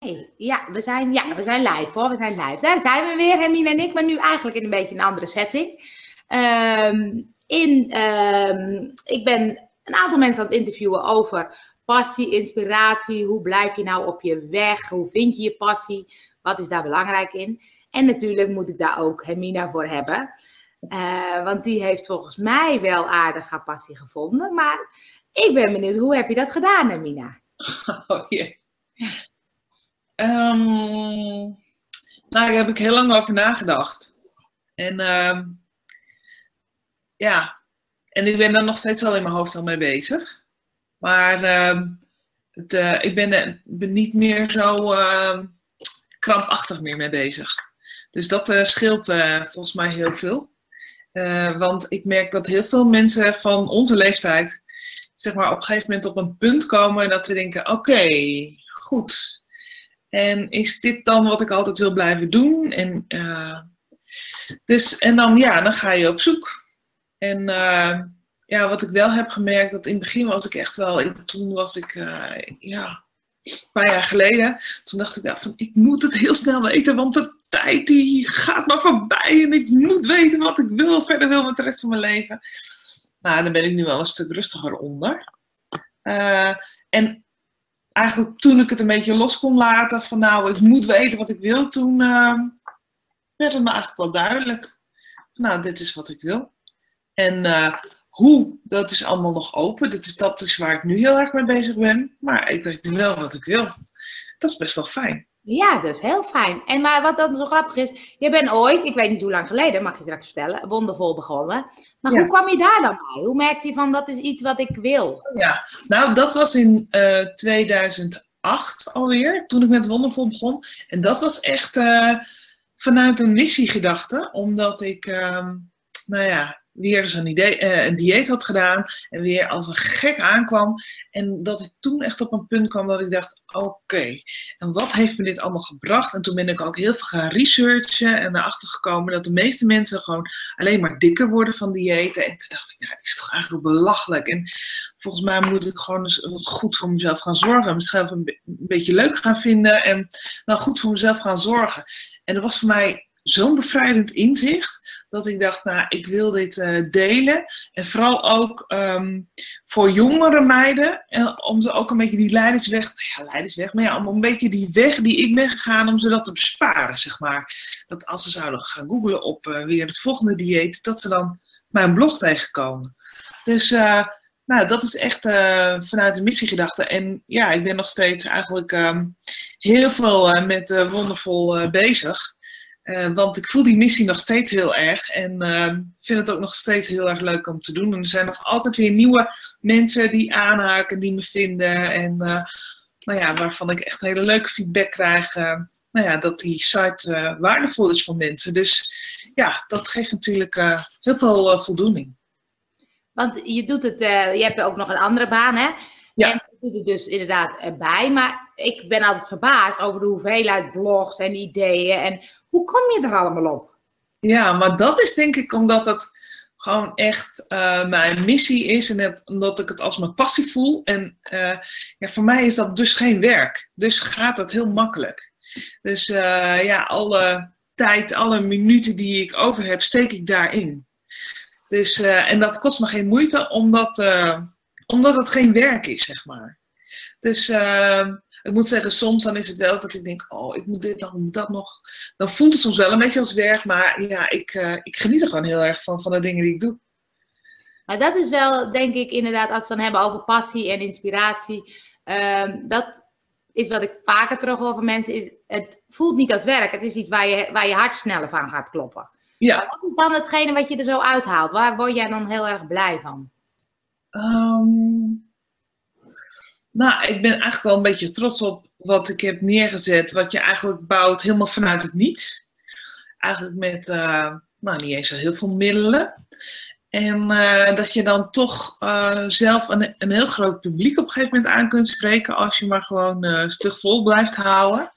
Hey, ja, we zijn, ja, we zijn live hoor. We zijn live. Daar zijn we weer, Hermine en ik, maar nu eigenlijk in een beetje een andere setting. Ehm, in, ehm, ik ben een aantal mensen aan het interviewen over passie, inspiratie. Hoe blijf je nou op je weg? Hoe vind je je passie? Wat is daar belangrijk in? En natuurlijk moet ik daar ook Hermina voor hebben. Uh, want die heeft volgens mij wel aardig haar passie gevonden. Maar ik ben benieuwd, hoe heb je dat gedaan, Hermina? Oh. Um, nou, daar heb ik heel lang over nagedacht. En uh, ja, en ik ben daar nog steeds wel in mijn hoofd al mee bezig. Maar uh, het, uh, ik ben, ben niet meer zo ehm, krampachtig meer mee bezig. Dus dat eh, scheelt eh, volgens mij heel veel. want ik merk dat heel veel mensen van onze leeftijd zeg maar, op een gegeven moment op een punt komen dat ze denken: oké, goed, en is dit dan wat ik altijd wil blijven doen? En, uh, dus, en dan, ja, dan ga je op zoek. En uh, ja, wat ik wel heb gemerkt, dat in het begin was ik echt wel, toen was ik, uh, ja, een paar jaar geleden, toen dacht ik, ja, van, ik moet het heel snel weten, want de tijd die gaat maar voorbij en ik moet weten wat ik wil, verder wil met de rest van mijn leven. Nou, daar ben ik nu wel een stuk rustiger onder. en eigenlijk toen ik het een beetje los kon laten, van nou, ik moet weten wat ik wil, toen uh, werd het me eigenlijk wel duidelijk. Nou, dit is wat ik wil. En uh, hoe, dat is allemaal nog open. Dat is, dat is waar ik nu heel erg mee bezig ben. Maar ik weet nu wel wat ik wil. Dat is best wel fijn. Ja, dat is heel fijn. En maar wat dan zo grappig is, je bent ooit, ik weet niet hoe lang geleden, mag je straks vertellen, wondervol begonnen. Maar hoe kwam je daar dan bij? Hoe merkte je van dat is iets wat ik wil? Ja, nou dat was in uh, eh, 2008 alweer, toen ik met Wondervol begon. En dat was echt uh, vanuit een missiegedachte, omdat ik, uh, nou ja, weer eens een, een dieet had gedaan en weer als een gek aankwam. En dat ik toen echt op een punt kwam dat ik dacht, oké, en wat heeft me dit allemaal gebracht? En toen ben ik ook heel veel gaan researchen en erachter gekomen dat de meeste mensen gewoon alleen maar dikker worden van diëten. En toen dacht ik, ja, het is toch eigenlijk belachelijk. En volgens mij moet ik gewoon eens wat goed voor mezelf gaan zorgen. Mezelf een, een beetje leuk gaan vinden en nou goed voor mezelf gaan zorgen. En dat was voor mij zo'n bevrijdend inzicht dat ik dacht, nou, ik wil dit uh, delen. En vooral ook um, voor jongere meiden, en om ze ook een beetje die leidersweg, ja, leidersweg, maar ja, om een beetje die weg die ik ben gegaan, om ze dat te besparen, zeg maar. Dat als ze zouden gaan googlen op uh, weer het volgende dieet, dat ze dan mijn blog tegenkomen. Dus nou, dat is echt vanuit de missiegedachte. En ja, ik ben nog steeds eigenlijk um, heel veel met Wondervol bezig. Uh, want ik voel die missie nog steeds heel erg en uh, vind het ook nog steeds heel erg leuk om te doen. En er zijn nog altijd weer nieuwe mensen die aanhaken, die me vinden. En uh, nou ja, waarvan ik echt hele leuke feedback krijg. nou ja, dat die site waardevol is voor mensen. Dus ja, dat geeft natuurlijk heel veel voldoening. Want je doet het, je hebt ook nog een andere baan, hè? Ja. En doet het dus inderdaad bij. Maar ik ben altijd verbaasd over de hoeveelheid blogs en ideeën. En hoe kom je er allemaal op? Ja, maar dat is denk ik omdat het gewoon echt uh, mijn missie is en omdat ik het als mijn passie voel. En uh, ja, voor mij is dat dus geen werk. Dus gaat dat heel makkelijk. Dus uh, ja, alle tijd, alle minuten die ik over heb, steek ik daarin. Dus, en dat kost me geen moeite, omdat, omdat het geen werk is, zeg maar. Dus ik moet zeggen, soms dan is het wel dat ik denk, oh, ik moet dit nog, moet dat nog. Dan voelt het soms wel een beetje als werk, maar ja, ik, uh, ik geniet er gewoon heel erg van, van de dingen die ik doe. Maar dat is wel, denk ik, inderdaad, als we het dan hebben over passie en inspiratie. Um, dat is wat ik vaker terug hoor van mensen, is het voelt niet als werk. Het is iets waar je, waar je hart sneller van gaat kloppen. Ja. Maar wat is dan hetgene wat je er zo uithaalt? Waar word jij dan heel erg blij van? Um, nou, ik ben eigenlijk wel een beetje trots op wat ik heb neergezet. Wat je eigenlijk bouwt helemaal vanuit het niets. Eigenlijk met, uh, nou niet eens zo heel veel middelen. En uh, dat je dan toch uh, zelf een, een heel groot publiek op een gegeven moment aan kunt spreken. Als je maar gewoon stug vol blijft houden.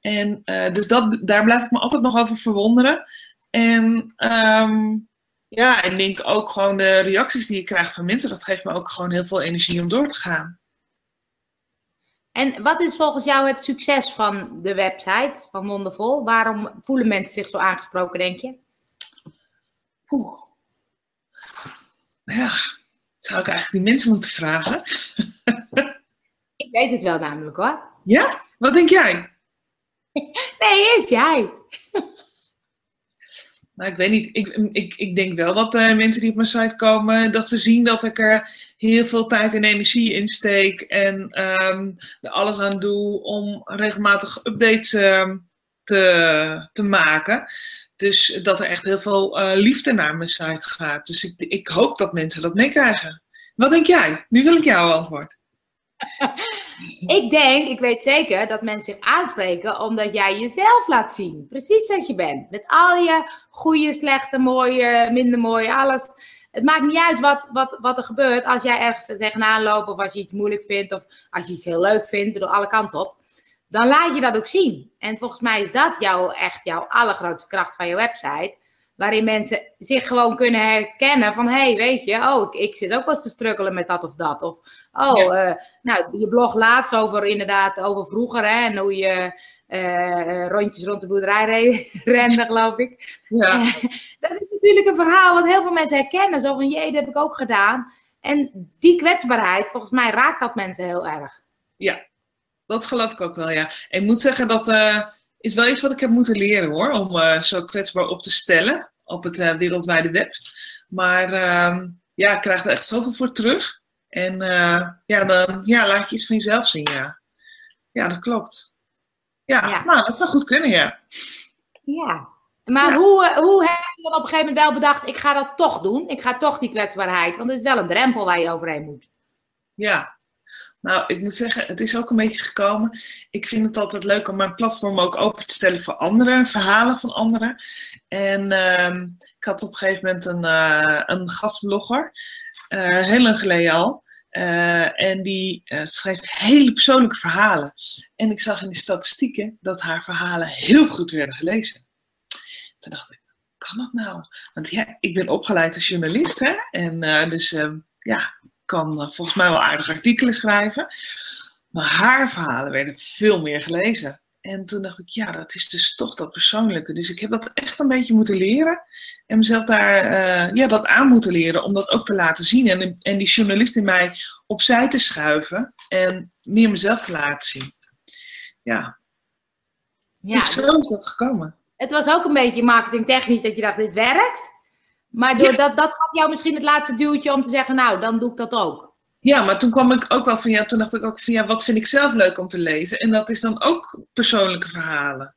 En dus dat, daar blijf ik me altijd nog over verwonderen. En um, ja, ik denk ook gewoon de reacties die je krijgt van mensen. Dat geeft me ook gewoon heel veel energie om door te gaan. En wat is volgens jou het succes van de website van Wondervol? Waarom voelen mensen zich zo aangesproken, denk je? Oeh. Ja, zou ik eigenlijk die mensen moeten vragen? ik weet het wel namelijk hoor. Ja? Wat denk jij? Nee, is jij. Nou, ik weet niet. Ik, ik, ik denk wel dat uh, mensen die op mijn site komen, dat ze zien dat ik er heel veel tijd en energie in steek. En um, er alles aan doe om regelmatig updates uh, te, te maken. Dus dat er echt heel veel uh, liefde naar mijn site gaat. Dus ik, ik hoop dat mensen dat meekrijgen. Wat denk jij? Nu wil ik jouw antwoord. ik denk, ik weet zeker dat mensen zich aanspreken omdat jij jezelf laat zien. Precies zoals je bent. Met al je goede, slechte, mooie, minder mooie, alles. Het maakt niet uit wat, wat, wat er gebeurt als jij ergens tegenaan loopt of als je iets moeilijk vindt of als je iets heel leuk vindt, bedoel alle kanten op. Dan laat je dat ook zien. En volgens mij is dat jouw, echt jouw allergrootste kracht van je website waarin mensen zich gewoon kunnen herkennen van, hé, hey, weet je, oh, ik, ik, zit ook wel eens te struggelen met dat of dat. Of, oh, eh, nou, je blog laatst over inderdaad, over vroeger, hè, en hoe je uh, rondjes rond de boerderij rende, geloof ik. Ja. dat is natuurlijk een verhaal wat heel veel mensen herkennen. Zo van, jee, dat heb ik ook gedaan. En die kwetsbaarheid, volgens mij raakt dat mensen heel erg. Ja, dat geloof ik ook wel, ja. Ik moet zeggen dat is wel iets wat ik heb moeten leren hoor, om uh, zo kwetsbaar op te stellen op het uh, wereldwijde web. Maar uh, ja, ik krijg er echt zoveel voor terug. En uh, ja, dan ja, laat je iets van jezelf zien, ja. Ja, dat klopt. Ja, ja. nou, dat zou goed kunnen, ja. Ja, maar ja. Hoe, hoe heb je dan op een gegeven moment wel bedacht, ik ga dat toch doen? Ik ga toch die kwetsbaarheid, want het is wel een drempel waar je overheen moet. Ja, nou, ik moet zeggen, het is ook een beetje gekomen. Ik vind het altijd leuk om mijn platform ook open te stellen voor anderen, verhalen van anderen. En uh, ik had op een gegeven moment een, uh, een gastblogger, uh, heel lang geleden al. Uh, en die schreef hele persoonlijke verhalen. En ik zag in de statistieken dat haar verhalen heel goed werden gelezen. Toen dacht ik, kan dat nou? Want ja, ik ben opgeleid als journalist, hè? En dus ehm, ja, kan eh, volgens mij wel aardig artikelen schrijven. Maar haar verhalen werden veel meer gelezen. En toen dacht ik, ja, dat is dus toch dat persoonlijke. Dus ik heb dat echt een beetje moeten leren. En mezelf daar, uh, ja, dat aan moeten leren om dat ook te laten zien. En, en die journalist in mij opzij te schuiven. En meer mezelf te laten zien. Ja. ja dus zo is dat gekomen. Het was ook een beetje marketingtechnisch dat je dacht, dit werkt. Maar door dat, dat gaf jou misschien het laatste duwtje om te zeggen, nou, dan doe ik dat ook. Ja, maar toen kwam ik ook wel van ja, toen dacht ik ook van ja, wat vind ik zelf leuk om te lezen? En dat is dan ook persoonlijke verhalen.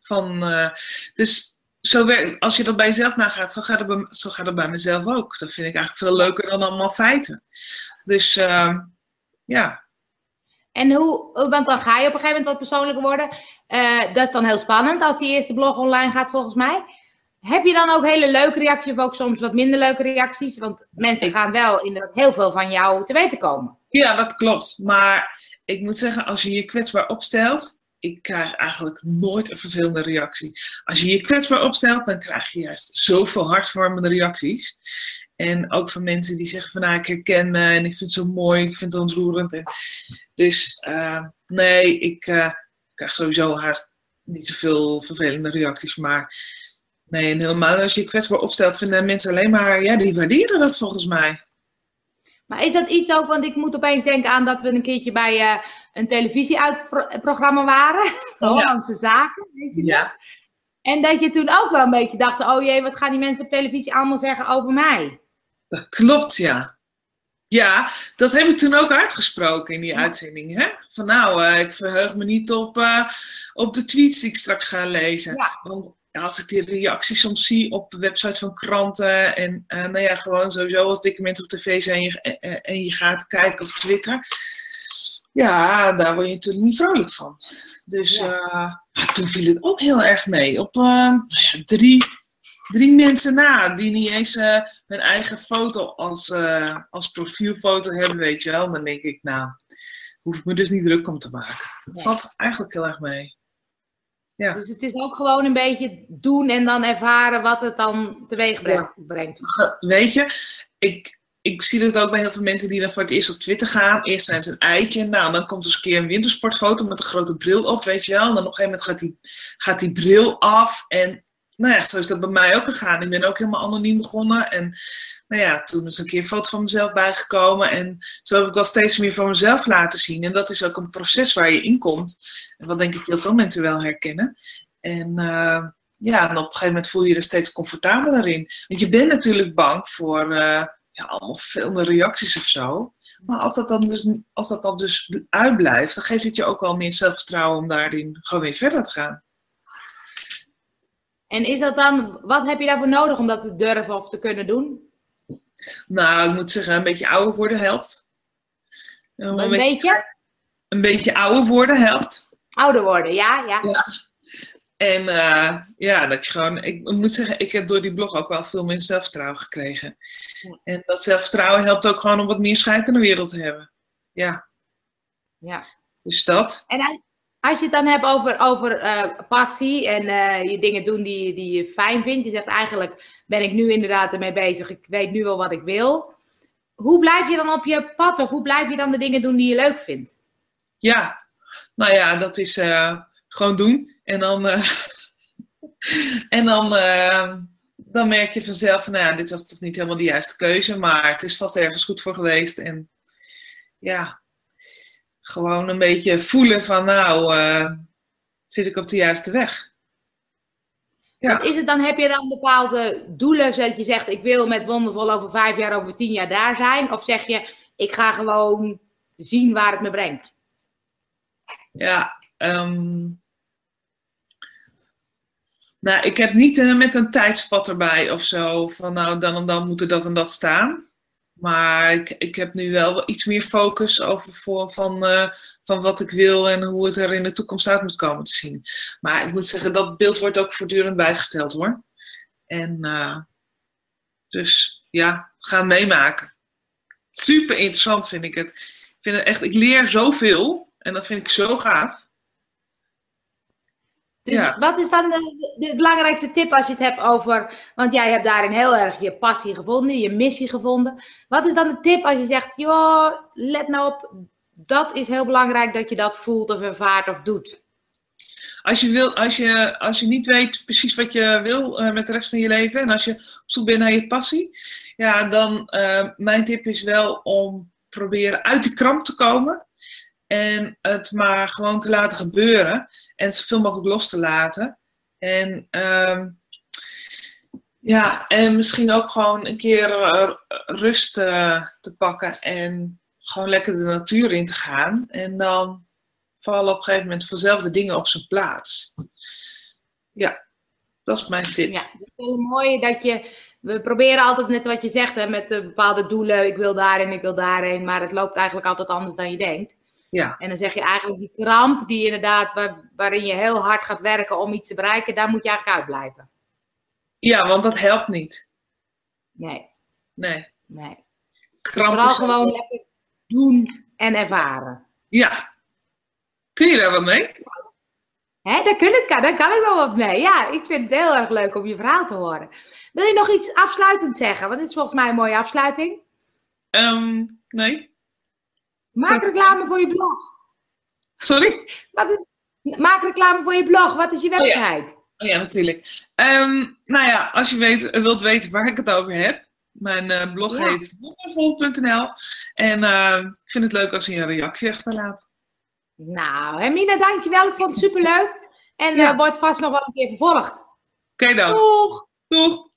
Van, uh, dus zo werkt, als je dat bij jezelf nagaat, zo gaat, het bij, zo gaat het bij mezelf ook. Dat vind ik eigenlijk veel leuker dan allemaal feiten. Dus uh, ja. En hoe, want dan ga je op een gegeven moment wat persoonlijker worden. Uh, dat is dan heel spannend als die eerste blog online gaat, volgens mij. Heb je dan ook hele leuke reacties of ook soms wat minder leuke reacties? Want mensen gaan wel inderdaad heel veel van jou te weten komen. Ja, dat klopt. Maar ik moet zeggen, als je je kwetsbaar opstelt, ik krijg eigenlijk nooit een vervelende reactie. Als je je kwetsbaar opstelt, dan krijg je juist zoveel hartverwarmende reacties. En ook van mensen die zeggen van nou, ik herken me en ik vind het zo mooi, ik vind het ontroerend. En dus uh, nee, ik uh, krijg sowieso haast niet zoveel vervelende reacties. Maar Nee, en helemaal als je je kwetsbaar opstelt, vinden mensen alleen maar, ja, die waarderen dat volgens mij. Maar is dat iets ook, want ik moet opeens denken aan dat we een keertje bij uh, een televisieuitprogramma waren, Hollandse Zaken, weet je ja. En dat je toen ook wel een beetje dacht, oh jee, wat gaan die mensen op televisie allemaal zeggen over mij? Dat klopt, ja. Ja, dat heb ik toen ook uitgesproken in die uitzending. Hè? Van nou, uh, ik verheug me niet op, uh, op de tweets die ik straks ga lezen. Ja. Want als ik die reacties soms zie op de website van kranten en uh, nou ja, gewoon sowieso als dikke mensen op tv zijn en je, en, en je gaat kijken op Twitter. Ja, daar word je natuurlijk niet vrolijk van. Dus ja. uh, toen viel het ook heel erg mee. Op uh, drie, drie mensen na die niet eens hun eigen foto als, als profielfoto hebben, weet je wel. Dan denk ik, nou, hoef ik me dus niet druk om te maken. Dat valt eigenlijk heel erg mee. Ja. Dus het is ook gewoon een beetje doen en dan ervaren wat het dan teweeg brengt. Weet je, ik, ik zie dat ook bij heel veel mensen die dan voor het eerst op Twitter gaan. Eerst zijn ze een eitje. Nou, dan komt er eens een keer een wintersportfoto met een grote bril op, weet je wel. En dan op een gegeven moment gaat die, gaat die bril af. En nou ja, zo is dat bij mij ook gegaan. Ik ben ook helemaal anoniem begonnen. En nou ja, toen is een keer een foto van mezelf bijgekomen. En zo heb ik wel steeds meer van mezelf laten zien. En dat is ook een proces waar je in komt. En wat denk ik heel veel mensen wel herkennen. En uh, ja, en op een gegeven moment voel je je er steeds comfortabeler in. Want je bent natuurlijk bang voor uh, ja, allemaal veel reacties of zo. Maar als dat, dan dus, als dat dan dus uitblijft, dan geeft het je ook wel meer zelfvertrouwen om daarin gewoon weer verder te gaan. En is dat dan, wat heb je daarvoor nodig om dat te durven of te kunnen doen? Nou, ik moet zeggen, een beetje ouder worden helpt. Een, een beetje? Een beetje ouder worden helpt. Ouder worden, ja, ja. ja. En uh, ja, dat je gewoon, ik moet zeggen, ik heb door die blog ook wel veel meer zelfvertrouwen gekregen. Ja. En dat zelfvertrouwen helpt ook gewoon om wat meer scheid in de wereld te hebben. Ja. Ja. Dus dat. En als je het dan hebt over, over uh, passie en uh, je dingen doen die, die je fijn vindt. Je zegt eigenlijk ben ik nu inderdaad ermee bezig. Ik weet nu wel wat ik wil. Hoe blijf je dan op je pad of hoe blijf je dan de dingen doen die je leuk vindt? Ja, nou ja, dat is uh, gewoon doen. En dan, en dan, dan merk je vanzelf van, nou ja, dit was toch niet helemaal de juiste keuze. Maar het is vast ergens goed voor geweest. En ja, gewoon een beetje voelen van nou, uh, zit ik op de juiste weg. Ja. Wat is het dan? Heb je dan bepaalde doelen, zodat je zegt ik wil met Wondervol over vijf jaar, over tien jaar daar zijn? Of zeg je ik ga gewoon zien waar het me brengt? Ja, um, nou, ik heb niet uh, met een tijdspad erbij of zo. Van nou, dan en dan moet er dat en dat staan. Maar ik, ik heb nu wel iets meer focus over voor, van, uh, van wat ik wil en hoe het er in de toekomst uit moet komen te zien. Maar ik moet zeggen, dat beeld wordt ook voortdurend bijgesteld hoor. En uh, dus ja, gaan meemaken. Super interessant vind ik het. Vind het echt, ik leer zoveel en dat vind ik zo gaaf. Dus ja. wat is dan de, de, belangrijkste tip als je het hebt over, want jij hebt daarin heel erg je passie gevonden, je missie gevonden. Wat is dan de tip als je zegt, joh, let nou op, dat is heel belangrijk dat je dat voelt of ervaart of doet? Als je, wil, als je, als je niet weet precies wat je wil uh, met de rest van je leven en als je op zoek bent naar je passie, ja, dan uh, mijn tip is wel om proberen uit de kramp te komen en het maar gewoon te laten gebeuren. En zoveel mogelijk los te laten. En, um, ja, en misschien ook gewoon een keer uh, rust uh, te pakken. En gewoon lekker de natuur in te gaan. En dan vallen op een gegeven moment vanzelf de dingen op zijn plaats. Ja, dat is mijn tip. Ja, het is wel mooi dat je we proberen altijd net wat je zegt, hè, met bepaalde doelen. Ik wil daarin, ik wil daarheen. Maar het loopt eigenlijk altijd anders dan je denkt. Ja. En dan zeg je eigenlijk die kramp die inderdaad, waar, waarin je heel hard gaat werken om iets te bereiken, daar moet je eigenlijk uitblijven. Ja, want dat helpt niet. Nee. Nee. Nee. Kramp Vooral gewoon lekker doen en ervaren. Ja. Kun je daar wat mee? Hè, daar, kun ik, daar kan ik wel wat mee. Ja, ik vind het heel erg leuk om je verhaal te horen. Wil je nog iets afsluitend zeggen? Want dit is volgens mij een mooie afsluiting. Um, nee. Maak reclame voor je blog. Sorry? Wat is, maak reclame voor je blog. Wat is je website? Oh ja, oh ja natuurlijk. Um, nou ja, als je weet, wilt weten waar ik het over heb. Mijn uh, blog ja. heet wondervol.nl. En uh, ik vind het leuk als je een reactie achterlaat. Nou, Hermine, dankjewel. Ik vond het superleuk. En ja. uh, wordt vast nog wel een keer vervolgd. Oké okay, dan. Doeg! Doeg!